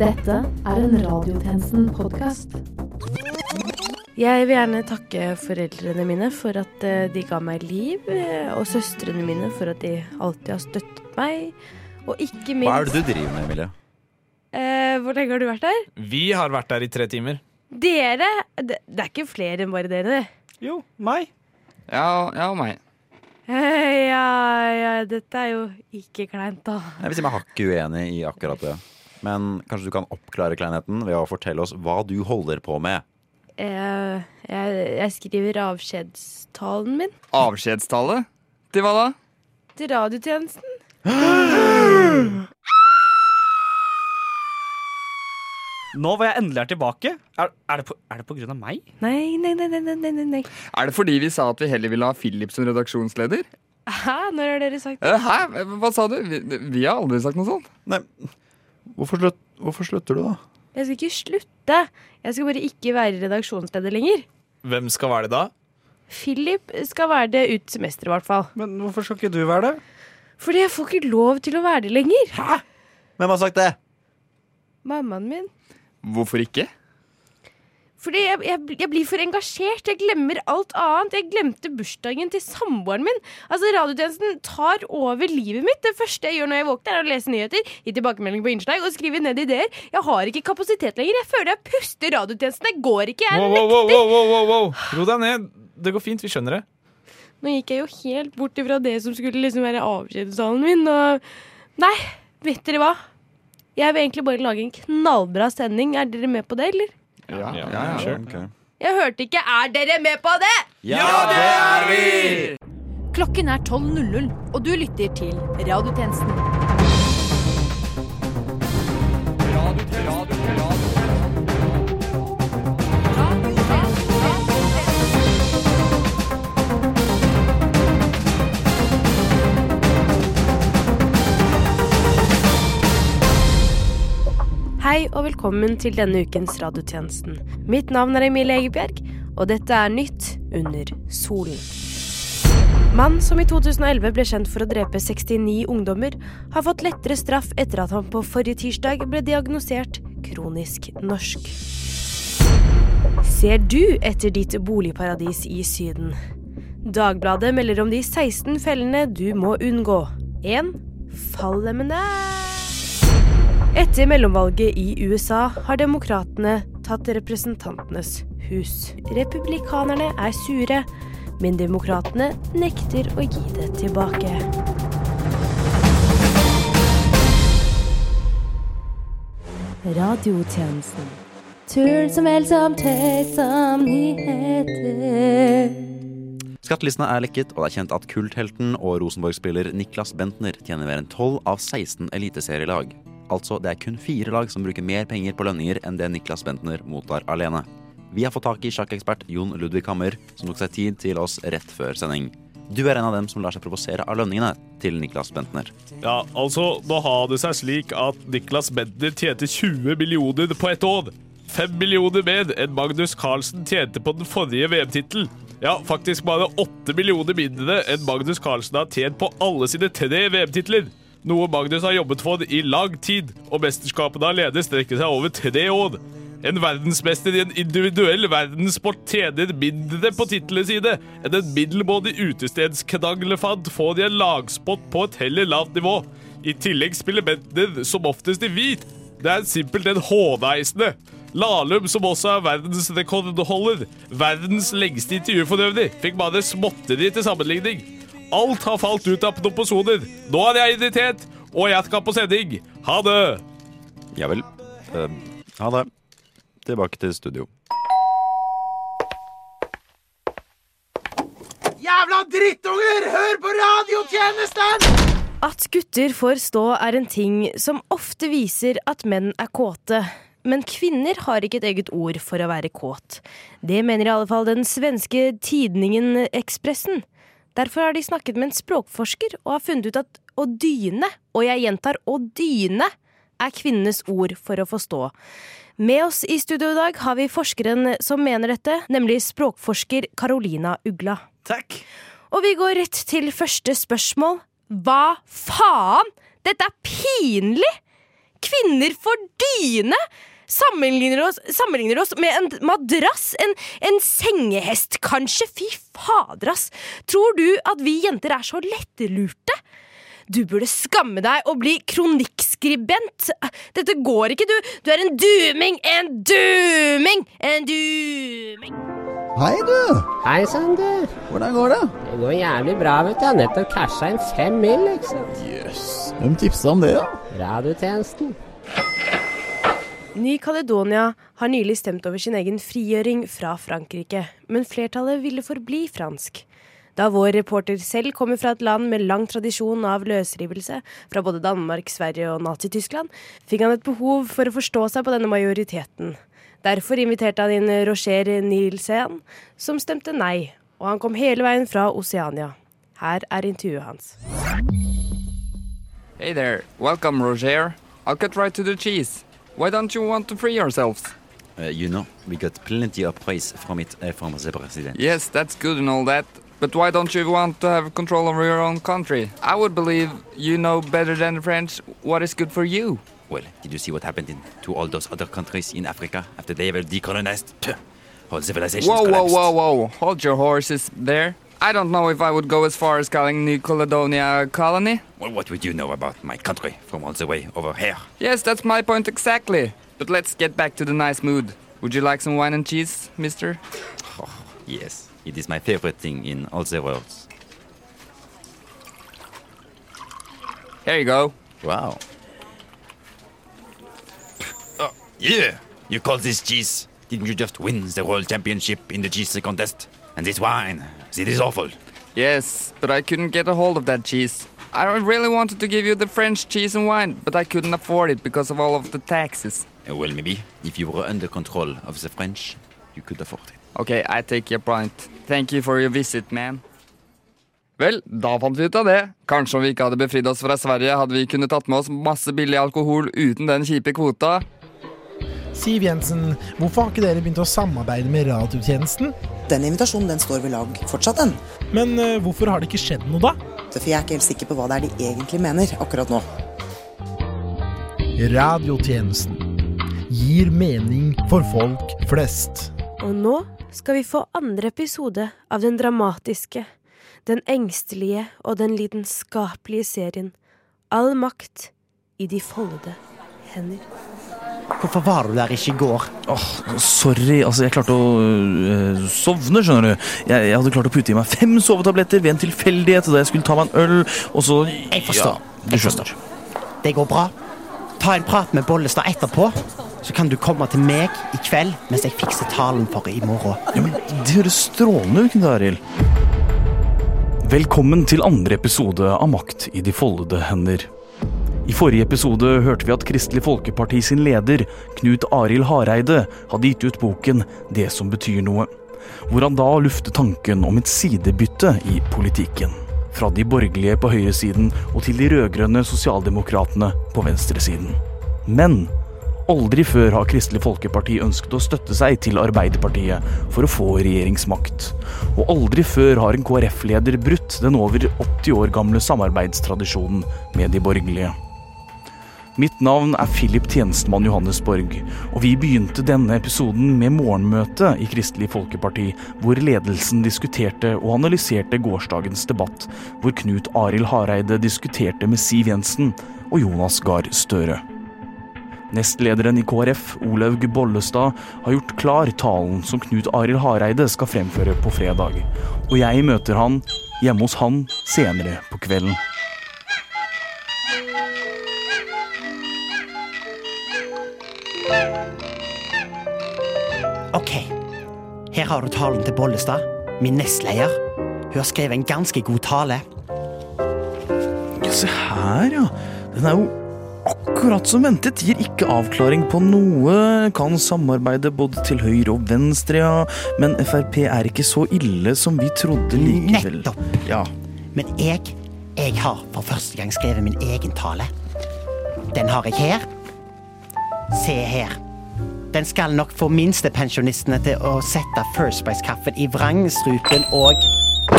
Dette er en Radiotjenesten-podkast. Jeg vil gjerne takke foreldrene mine for at eh, de ga meg liv, eh, og søstrene mine for at de alltid har støttet meg. Og ikke minst Hva er det du driver med, Emilie? Eh, hvor lenge har du vært der? Vi har vært der i tre timer. Dere? Det, det er ikke flere enn bare dere. Jo, meg. Ja, ja, og meg. Eh, ja, ja, dette er jo ikke kleint, da. Jeg vil si meg hakket uenig i akkurat det. Men kanskje du kan oppklare kleinheten ved å fortelle oss hva du holder på med. Eh, jeg, jeg skriver avskjedstalen min Avskjedstale? Til hva da? til radiotjenesten. Nå hvor jeg endelig er tilbake, er, er, det, på, er det på grunn av meg? Nei, nei, nei, nei, nei, nei, nei. Er det fordi vi sa at vi heller ville ha Philip som redaksjonsleder? Hæ? Når har dere sagt det? Eh, Hæ? Hva sa du? Vi, vi har aldri sagt noe sånt. Nei, hvorfor, slutt, hvorfor slutter du, da? Jeg skal ikke slutte. Jeg skal bare ikke være redaksjonsleder lenger. Hvem skal være det da? Philip skal være det ut semesteret, i hvert fall. Men hvorfor skal ikke du være det? Fordi jeg får ikke lov til å være det lenger. Hæ? Hvem har sagt det? Mammaen min. Hvorfor ikke? Fordi jeg, jeg, jeg blir for engasjert. Jeg glemmer alt annet. Jeg glemte bursdagen til samboeren min. Altså, Radiotjenesten tar over livet mitt. Det første jeg gjør når jeg våkner, er å lese nyheter, gi tilbakemelding på innslag og skrive ned ideer. Jeg har ikke kapasitet lenger. Jeg føler jeg puster radiotjenesten. Det går ikke. Jeg Wow, wow, wow, wow, wow, wow, wow. Ro deg ned. Det går fint, vi skjønner det. Nå gikk jeg jo helt bort ifra det som skulle liksom være avskjedstalen min, og Nei, vet dere hva? Jeg vil egentlig bare lage en knallbra sending. Er dere med på det, eller? Ja, Ja, ja, ja. sure. Ok. Jeg hørte ikke 'er dere med på det'? Ja, det er vi! Klokken er 12.00, og du lytter til Radiotjenesten. Hei og velkommen til denne ukens Radiotjenesten. Mitt navn er Emilie Egebjerg, og dette er Nytt under solen. Mann som i 2011 ble kjent for å drepe 69 ungdommer, har fått lettere straff etter at han på forrige tirsdag ble diagnosert kronisk norsk. Ser du etter ditt boligparadis i Syden? Dagbladet melder om de 16 fellene du må unngå. 1. Fallemmene. Etter mellomvalget i USA har demokratene tatt representantenes hus. Republikanerne er sure, men demokratene nekter å gi det tilbake. Radiotjenesten. Tull som vel som tøys nyheter. Skattelistene er lekket, og det er kjent at kulthelten og Rosenborg-spiller Niklas Bentner tjener mer enn 12 av 16 eliteserielag. Altså, det er kun fire lag som bruker mer penger på lønninger enn det Niklas Bentner mottar alene. Vi har fått tak i sjakkekspert Jon Ludvig Hammer, som tok seg tid til oss rett før sending. Du er en av dem som lar seg provosere av lønningene til Niklas Bentner. Ja, altså, nå har det seg slik at Niklas Bentner tjente 20 millioner på ett år. 5 millioner mer enn Magnus Carlsen tjente på den forrige VM-tittelen. Ja, faktisk bare 8 millioner mindre enn Magnus Carlsen har tjent på alle sine tre VM-titler. Noe Magnus har jobbet for i lang tid, og mesterskapene alene strekker seg over tre år. En verdensmester i en individuell verdenssport tjener mindre på titlene sine enn en middelmådig utestedsknaglefant får i en lagspott på et heller lavt nivå. I tillegg spiller Bentner som oftest i hvit. Det er simpelthen håneisende. Lahlum, som også er verdensrekordholder, verdens lengste intervju for øvrig, fikk bare småtteri til sammenligning. Alt har falt ut av proposoner. Nå er jeg irritert, og jeg skal på sending. Ha det! Ja vel. Eh, ha det. Tilbake til studio. Jævla drittunger! Hør på radiotjenesten! At gutter får stå er en ting som ofte viser at menn er kåte. Men kvinner har ikke et eget ord for å være kåt. Det mener i alle fall den svenske tidningen Ekspressen. Derfor har de snakket med en språkforsker og har funnet ut at å dyne, og jeg gjentar å dyne, er kvinnenes ord for å forstå. Med oss i studio i dag har vi forskeren som mener dette, nemlig språkforsker Carolina Ugla. Takk. Og vi går rett til første spørsmål. Hva faen? Dette er pinlig! kvinner for dyne! Sammenligner oss, sammenligner oss med en madrass, en, en sengehest, kanskje. Fy fader, ass! Tror du at vi jenter er så lettlurte? Du burde skamme deg og bli kronikkskribent. Dette går ikke, du. Du er en duming! En duming! En duming! Hei, du. Hei sann, du. Hvordan går det? Det går jævlig bra, vet du. Jeg har nettopp casha inn fem mil, ikke sant. Jøss. Hvem tipsa om det, da? Radiotjenesten. Ny-Caledonia har nylig stemt over sin egen frigjøring fra Frankrike, men flertallet ville forbli fransk. Da vår reporter selv kommer fra et land med lang tradisjon av løsrivelse, fra både Danmark, Sverige og Nazi-Tyskland, fikk han et behov for å forstå seg på denne majoriteten. Derfor inviterte han inn Roger Nielsen, som stemte nei, og han kom hele veien fra Oceania. Her er intervjuet hans. Hey there. Welcome, Roger. I'll cut right to the cheese. Why don't you want to free yourselves? Uh, you know, we got plenty of praise from it uh, from the president. Yes, that's good and all that. But why don't you want to have control over your own country? I would believe you know better than the French what is good for you. Well, did you see what happened in, to all those other countries in Africa after they were decolonized? Whole civilizations Whoa, whoa, whoa, whoa. Hold your horses there. I don't know if I would go as far as calling New Caledonia a colony. Well, what would you know about my country from all the way over here? Yes, that's my point exactly. But let's get back to the nice mood. Would you like some wine and cheese, mister? Oh, yes, it is my favorite thing in all the world. Here you go. Wow. Oh, yeah! You call this cheese? Didn't you just win the world championship in the cheese contest? And this wine, it is awful. Yes, but I couldn't get a hold of that cheese. I really wanted to give you the French cheese and wine, but I couldn't afford it because of all of the taxes. Uh, well, maybe if you were under control of the French, you could afford it. Okay, I take your point. Thank you for your visit, man. Vel, da fant vi ut av det. Kanskje om vi ikke hadde befridd oss fra Sverige, hadde vi kunnet tatt med oss masse billig alkohol uten den kjipe kvota. Siv Jensen, hvorfor har ikke dere begynt å samarbeide med radiotjenesten? Den invitasjonen den står ved lag fortsatt, den. Men uh, hvorfor har det ikke skjedd noe, da? For jeg er ikke helt sikker på hva det er de egentlig mener akkurat nå. Radiotjenesten gir mening for folk flest. Og nå skal vi få andre episode av den dramatiske, den engstelige og den lidenskapelige serien All makt i de foldede hender. Hvorfor var du der ikke i går? Åh, sorry, altså jeg klarte å øh, sovne, skjønner du. Jeg, jeg hadde klart å putte i meg fem sovetabletter ved en tilfeldighet da jeg skulle ta meg en øl, og så Jeg forstår. Ja, du skjønner. Det går bra. Ta en prat med Bollestad etterpå, så kan du komme til meg i kveld mens jeg fikser talen for i morgen. Ja, men Det høres strålende ut, Knut Arild. Velkommen til andre episode av Makt i de foldede hender. I forrige episode hørte vi at Kristelig Folkeparti sin leder, Knut Arild Hareide, hadde gitt ut boken Det som betyr noe, hvor han da luftet tanken om et sidebytte i politikken. Fra de borgerlige på høyresiden og til de rød-grønne sosialdemokratene på venstresiden. Men aldri før har Kristelig Folkeparti ønsket å støtte seg til Arbeiderpartiet for å få regjeringsmakt. Og aldri før har en KrF-leder brutt den over 80 år gamle samarbeidstradisjonen med de borgerlige. Mitt navn er Philip Tjenestemann Johannesborg, og vi begynte denne episoden med morgenmøte i Kristelig Folkeparti, hvor ledelsen diskuterte og analyserte gårsdagens debatt, hvor Knut Arild Hareide diskuterte med Siv Jensen og Jonas Gahr Støre. Nestlederen i KrF, Olaug Bollestad, har gjort klar talen som Knut Arild Hareide skal fremføre på fredag. Og jeg møter han hjemme hos han senere på kvelden. Har du talen til Bollestad, min nestleder. Hun har skrevet en ganske god tale. Ja, se her, ja. Den er jo akkurat som ventet. Gir ikke avklaring på noe. Kan samarbeide både til høyre og venstre, ja. Men Frp er ikke så ille som vi trodde likevel. Nettopp. Ja. Men jeg, jeg har for første gang skrevet min egen tale. Den har jeg her. Se her. Den skal nok få minstepensjonistene til å sette First Price-kaffen i vrangstrupen og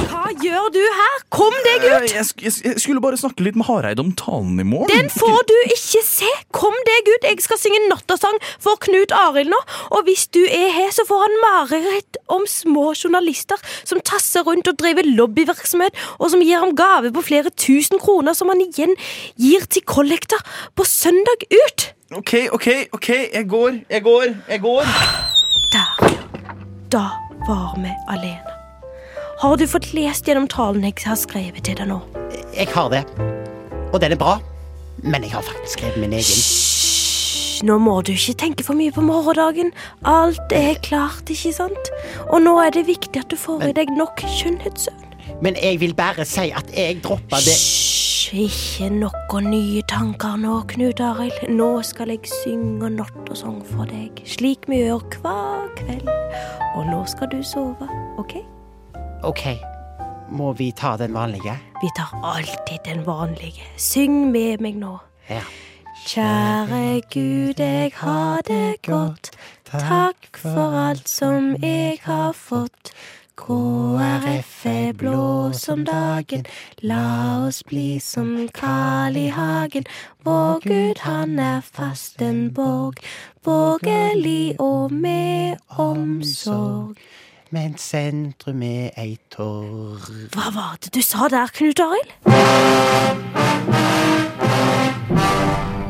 Hva gjør du her? Kom deg ut! Jeg, sk- jeg, jeg skulle bare snakke litt med Hareide om talen i morgen. Den får du ikke se! Kom deg ut! jeg skal synge nattasang for Knut Arild nå. Og hvis du er her, så får han mareritt om små journalister som tasser rundt og driver lobbyvirksomhet, og som gir ham gave på flere tusen kroner som han igjen gir til kollekter på søndag ut. OK, OK, OK. Jeg går, jeg går, jeg går. Der, da var vi alene. Har du fått lest gjennom talen jeg har skrevet til deg nå? Jeg har det. Og den er bra. Men jeg har faktisk skrevet min egen. Hysj, nå må du ikke tenke for mye på morgendagen. Alt er klart, ikke sant? Og nå er det viktig at du får i deg nok skjønnhetssøvn. Men jeg vil bare si at jeg droppa det Hysj, ikke noen nye tanker nå, Knut Arild. Nå skal jeg synge nattasang for deg, slik vi gjør hver kveld. Og nå skal du sove, OK? OK. Må vi ta den vanlige? Vi tar alltid den vanlige. Syng med meg nå. Ja. Kjære Gud, jeg har det godt. Takk for alt som jeg har fått. KrF er blå som dagen, la oss bli som Karl I Hagen. Vår Gud, han er fast en borg, borgerlig og med omsorg. Men sentrum er ei torg Hva var det du sa der, Knut Arild?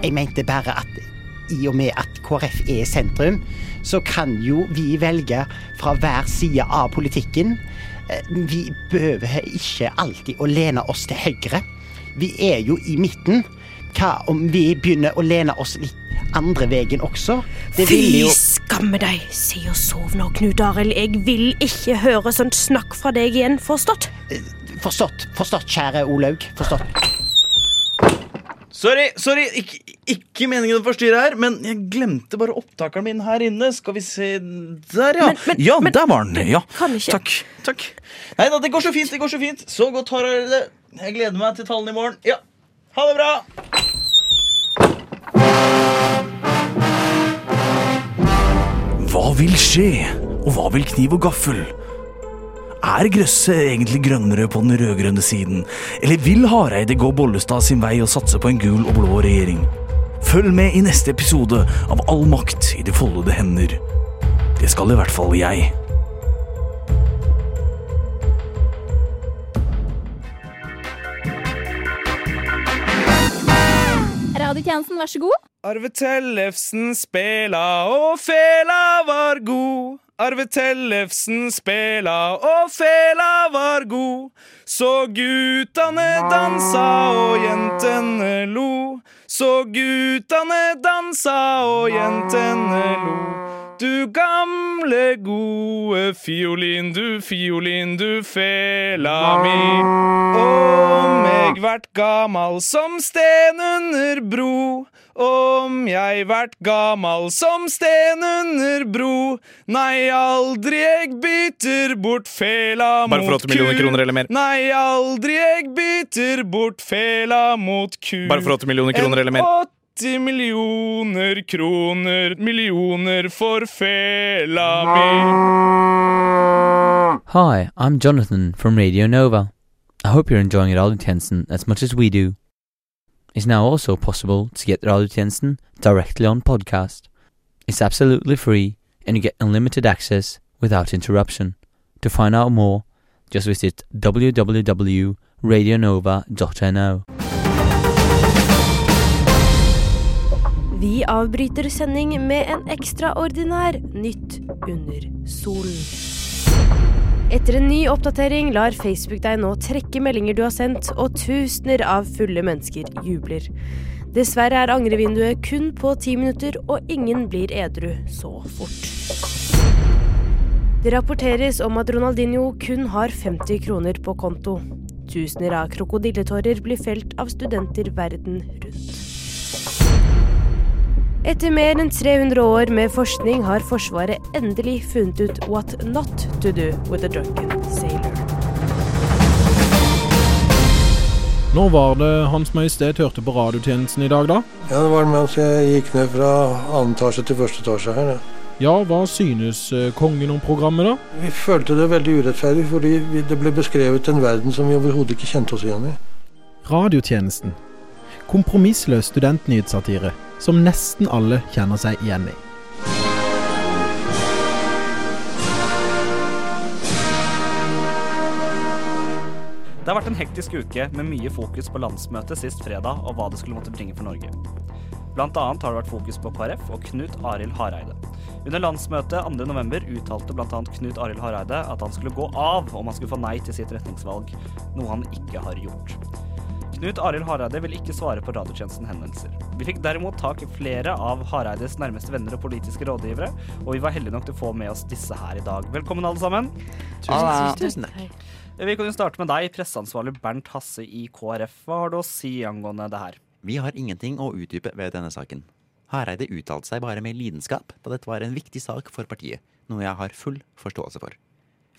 Jeg mente bare at i og med at KrF er sentrum, så kan jo vi velge fra hver side av politikken. Eh, Vi behøver ikke alltid å lene oss til høyre. Vi er jo i midten. Hva om vi begynner å lene oss litt andre veien også? Det Fy jo skamme deg! Si og sov nå, Knut Arild. Jeg vil ikke høre sånt snakk fra deg igjen, forstått? Forstått, forstått, kjære Olaug. Forstått. Sorry, sorry, ikke, ikke meningen å forstyrre her, men jeg glemte bare opptakeren min her inne. Skal vi se Der, ja. Men- men- ja, men- der var den. Ja. Kan ikke Takk. takk Nei da, det går så fint. det går Så fint Så godt har dere det. Jeg gleder meg til tallene i morgen. Ja, Ha det bra. Hva vil skje? Og hva vil kniv og gaffel? Er grøsset egentlig grønnere på den rød-grønne siden? Eller vil Hareide gå Bollestad sin vei og satse på en gul og blå regjering? Følg med i neste episode av All makt i de foldede hender. Det skal i hvert fall jeg. Radiotjenesten, vær så god. Arve Tellefsen spela, og fela var god. Arve Tellefsen spela, og fela var god. Så guttane dansa, og jentene lo. Så guttane dansa, og jentene lo. Du gamle, gode fiolin, du fiolin, du fela mi. Om jeg vert gamal som sten under bro. Om jeg vert gamal som sten under bro. Nei, aldri jeg bytter bort fela Bare for mot 8 millioner ku. kroner eller mer. Nei, aldri jeg bytter bort fela mot ku. Bare for 8 millioner kroner eller mer. En 80 millioner kroner, millioner for fela mi. Hi, I'm Jonathan from Radio Nova. I hope you're enjoying Radiotjenesten as much as we do. It's now also possible to get Radiotjenesten directly on podcast. It's absolutely free and you get unlimited access without interruption. To find out more, just visit www.radionova.no. Vi avbryter sending med en ekstraordinær Nytt under solen. Etter en ny oppdatering lar Facebook deg nå trekke meldinger du har sendt, og tusener av fulle mennesker jubler. Dessverre er angrevinduet kun på ti minutter, og ingen blir edru så fort. Det rapporteres om at Ronaldinho kun har 50 kroner på konto. Tusener av krokodilletårer blir felt av studenter verden rundt. Etter mer enn 300 år med forskning har Forsvaret endelig funnet ut what not to do with a drunken sailor. Når var det Hans Majestet hørte på radiotjenesten i dag, da? Ja, det var mens jeg gikk ned fra annen etasje til første etasje her. Ja. Ja, hva synes eh, kongen om programmet, da? Vi følte det veldig urettferdig, fordi det ble beskrevet en verden som vi overhodet ikke kjente oss igjen i. Radiotjenesten. Kompromissløs studentnyhetssatire. Som nesten alle kjenner seg igjen i. Det har vært en hektisk uke med mye fokus på landsmøtet sist fredag og hva det skulle måtte bringe for Norge. Blant annet har det vært fokus på KrF og Knut Arild Hareide. Under landsmøtet 2.11 uttalte bl.a. Knut Arild Hareide at han skulle gå av om han skulle få nei til sitt retningsvalg, noe han ikke har gjort. Knut Arild Hareide vil ikke svare på radiotjenesten henvendelser. Vi fikk derimot tak i flere av Hareides nærmeste venner og politiske rådgivere, og vi var heldige nok til å få med oss disse her i dag. Velkommen alle sammen. Tusen, tusen takk. Vi kan jo starte med deg, presseansvarlig Bernt Hasse i KrF. Hva har du å si angående det her? Vi har ingenting å utdype ved denne saken. Hareide uttalte seg bare med lidenskap da dette var en viktig sak for partiet, noe jeg har full forståelse for.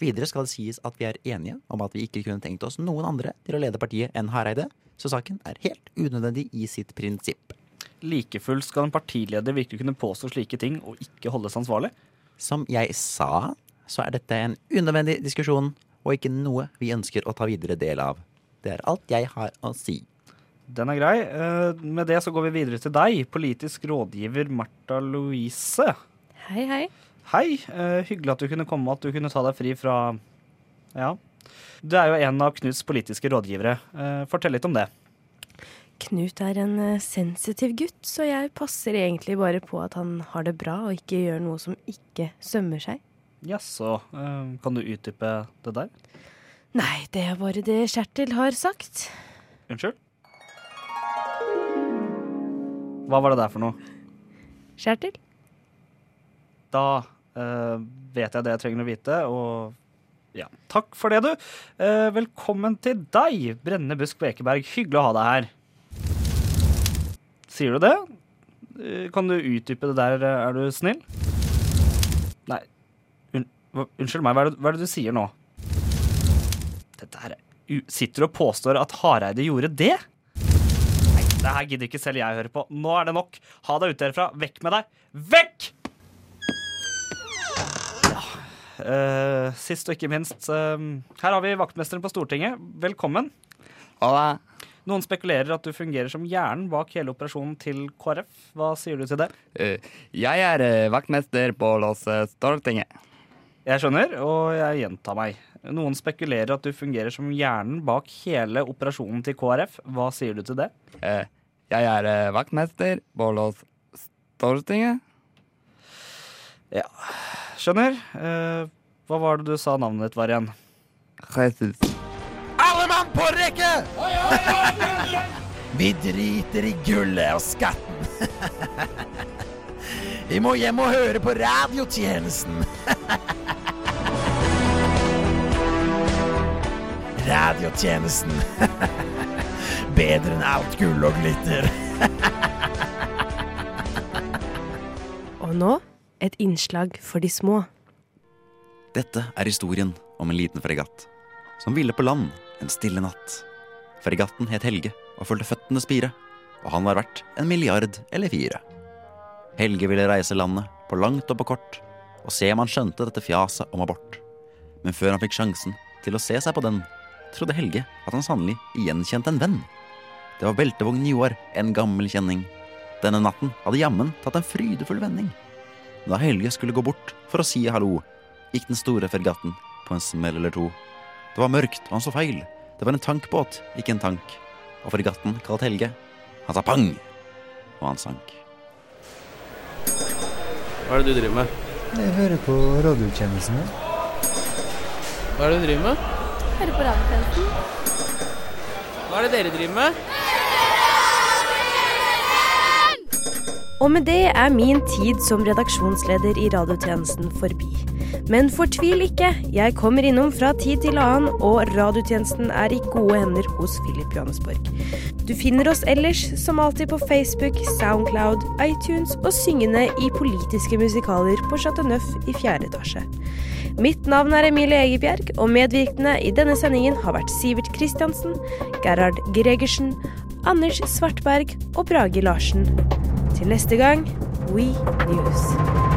Videre skal det sies at vi er enige om at vi ikke kunne tenkt oss noen andre til å lede partiet enn Hareide, så saken er helt unødvendig i sitt prinsipp. Like fullt skal en partileder virkelig kunne påstå slike ting og ikke holdes ansvarlig? Som jeg sa, så er dette en unødvendig diskusjon, og ikke noe vi ønsker å ta videre del av. Det er alt jeg har å si. Den er grei. Eh, Med det så går vi videre til deg, politisk rådgiver Martha Louise. Hei, hei. Hei. Uh, Hyggelig at du kunne komme, at du kunne ta deg fri fra Ja. Du er jo en av Knuts politiske rådgivere. Uh, Fortell litt om det. Knut er en eh, sensitiv gutt, så jeg passer egentlig bare på at han har det bra og ikke gjør noe som ikke sømmer seg. Jaså, eh, kan du utdype det der? Nei, det er bare det Kjertil har sagt. Unnskyld? Hva var det der for noe? Kjertil? Da eh, vet jeg det jeg trenger å vite, og ja, takk for det, du. Eh, velkommen til deg, Brenne Busk Bekeberg. Hyggelig å ha deg her. Sier du det? Eh, kan du utdype det der, er du snill? Nei, un unnskyld meg, hva er, det, hva er det du sier nå? Dette her er Sitter du og påstår at Hareide gjorde det? Nei, det her gidder ikke selv jeg høre på. Nå er det nok. Ha deg ute herfra. Vekk med deg. Vekk! Eh, sist og ikke minst, uh, her har vi vaktmesteren på Stortinget. Velkommen. Hola. Noen spekulerer at du fungerer som hjernen bak hele operasjonen til KrF. Hva sier du til det? Uh, jeg er vaktmester på Los eh, Stortinget. Jeg skjønner, og jeg gjentar meg. Noen spekulerer at du fungerer som hjernen bak hele operasjonen til KrF. Hva sier du til det? Jeg er vaktmester på Los Stortinget. Ja, skjønner. Eh, hva var det du sa navnet ditt var igjen? Jesus. Alle mann på rekke! Vi driter i gullet og skatten. Vi må hjem og høre på radiotjenesten. Radiotjenesten. Bedre enn alt gull og glitter. Og nå et innslag for de små. Dette er historien om en liten fregatt som ville på land en stille natt. Fregatten het Helge og fulgte føttene spire, og han var verdt en milliard eller fire. Helge ville reise landet på langt og på kort, og se om han skjønte dette fjaset om abort. Men før han fikk sjansen til å se seg på den, trodde Helge at han sannelig gjenkjente en venn. Det var beltevogn Joar, en gammel kjenning. Denne natten hadde jammen tatt en frydefull vending. Da Helge skulle gå bort for å si hallo, gikk den store fregatten på en smell eller to. Det var mørkt, og han så feil. Det var en tankbåt, ikke en tank. Og fregatten kalt Helge. Han sa pang, og han sank. Hva er det du driver med? Jeg hører på radiotjenesten. Hva er det du driver med? Hører på radiotjenesten. Hva er det dere driver med? Og med det er min tid som redaksjonsleder i radiotjenesten forbi. Men fortvil ikke, jeg kommer innom fra tid til annen, og radiotjenesten er i gode hender hos Philip Johannesborg. Du finner oss ellers som alltid på Facebook, Soundcloud, iTunes og syngende i politiske musikaler på Chateau Neuf i fjerde etasje. Mitt navn er Emilie Egebjerg, og medvirkende i denne sendingen har vært Sivert Kristiansen, Gerhard Gregersen, Anders Svartberg og Brage Larsen. Til neste gang We News.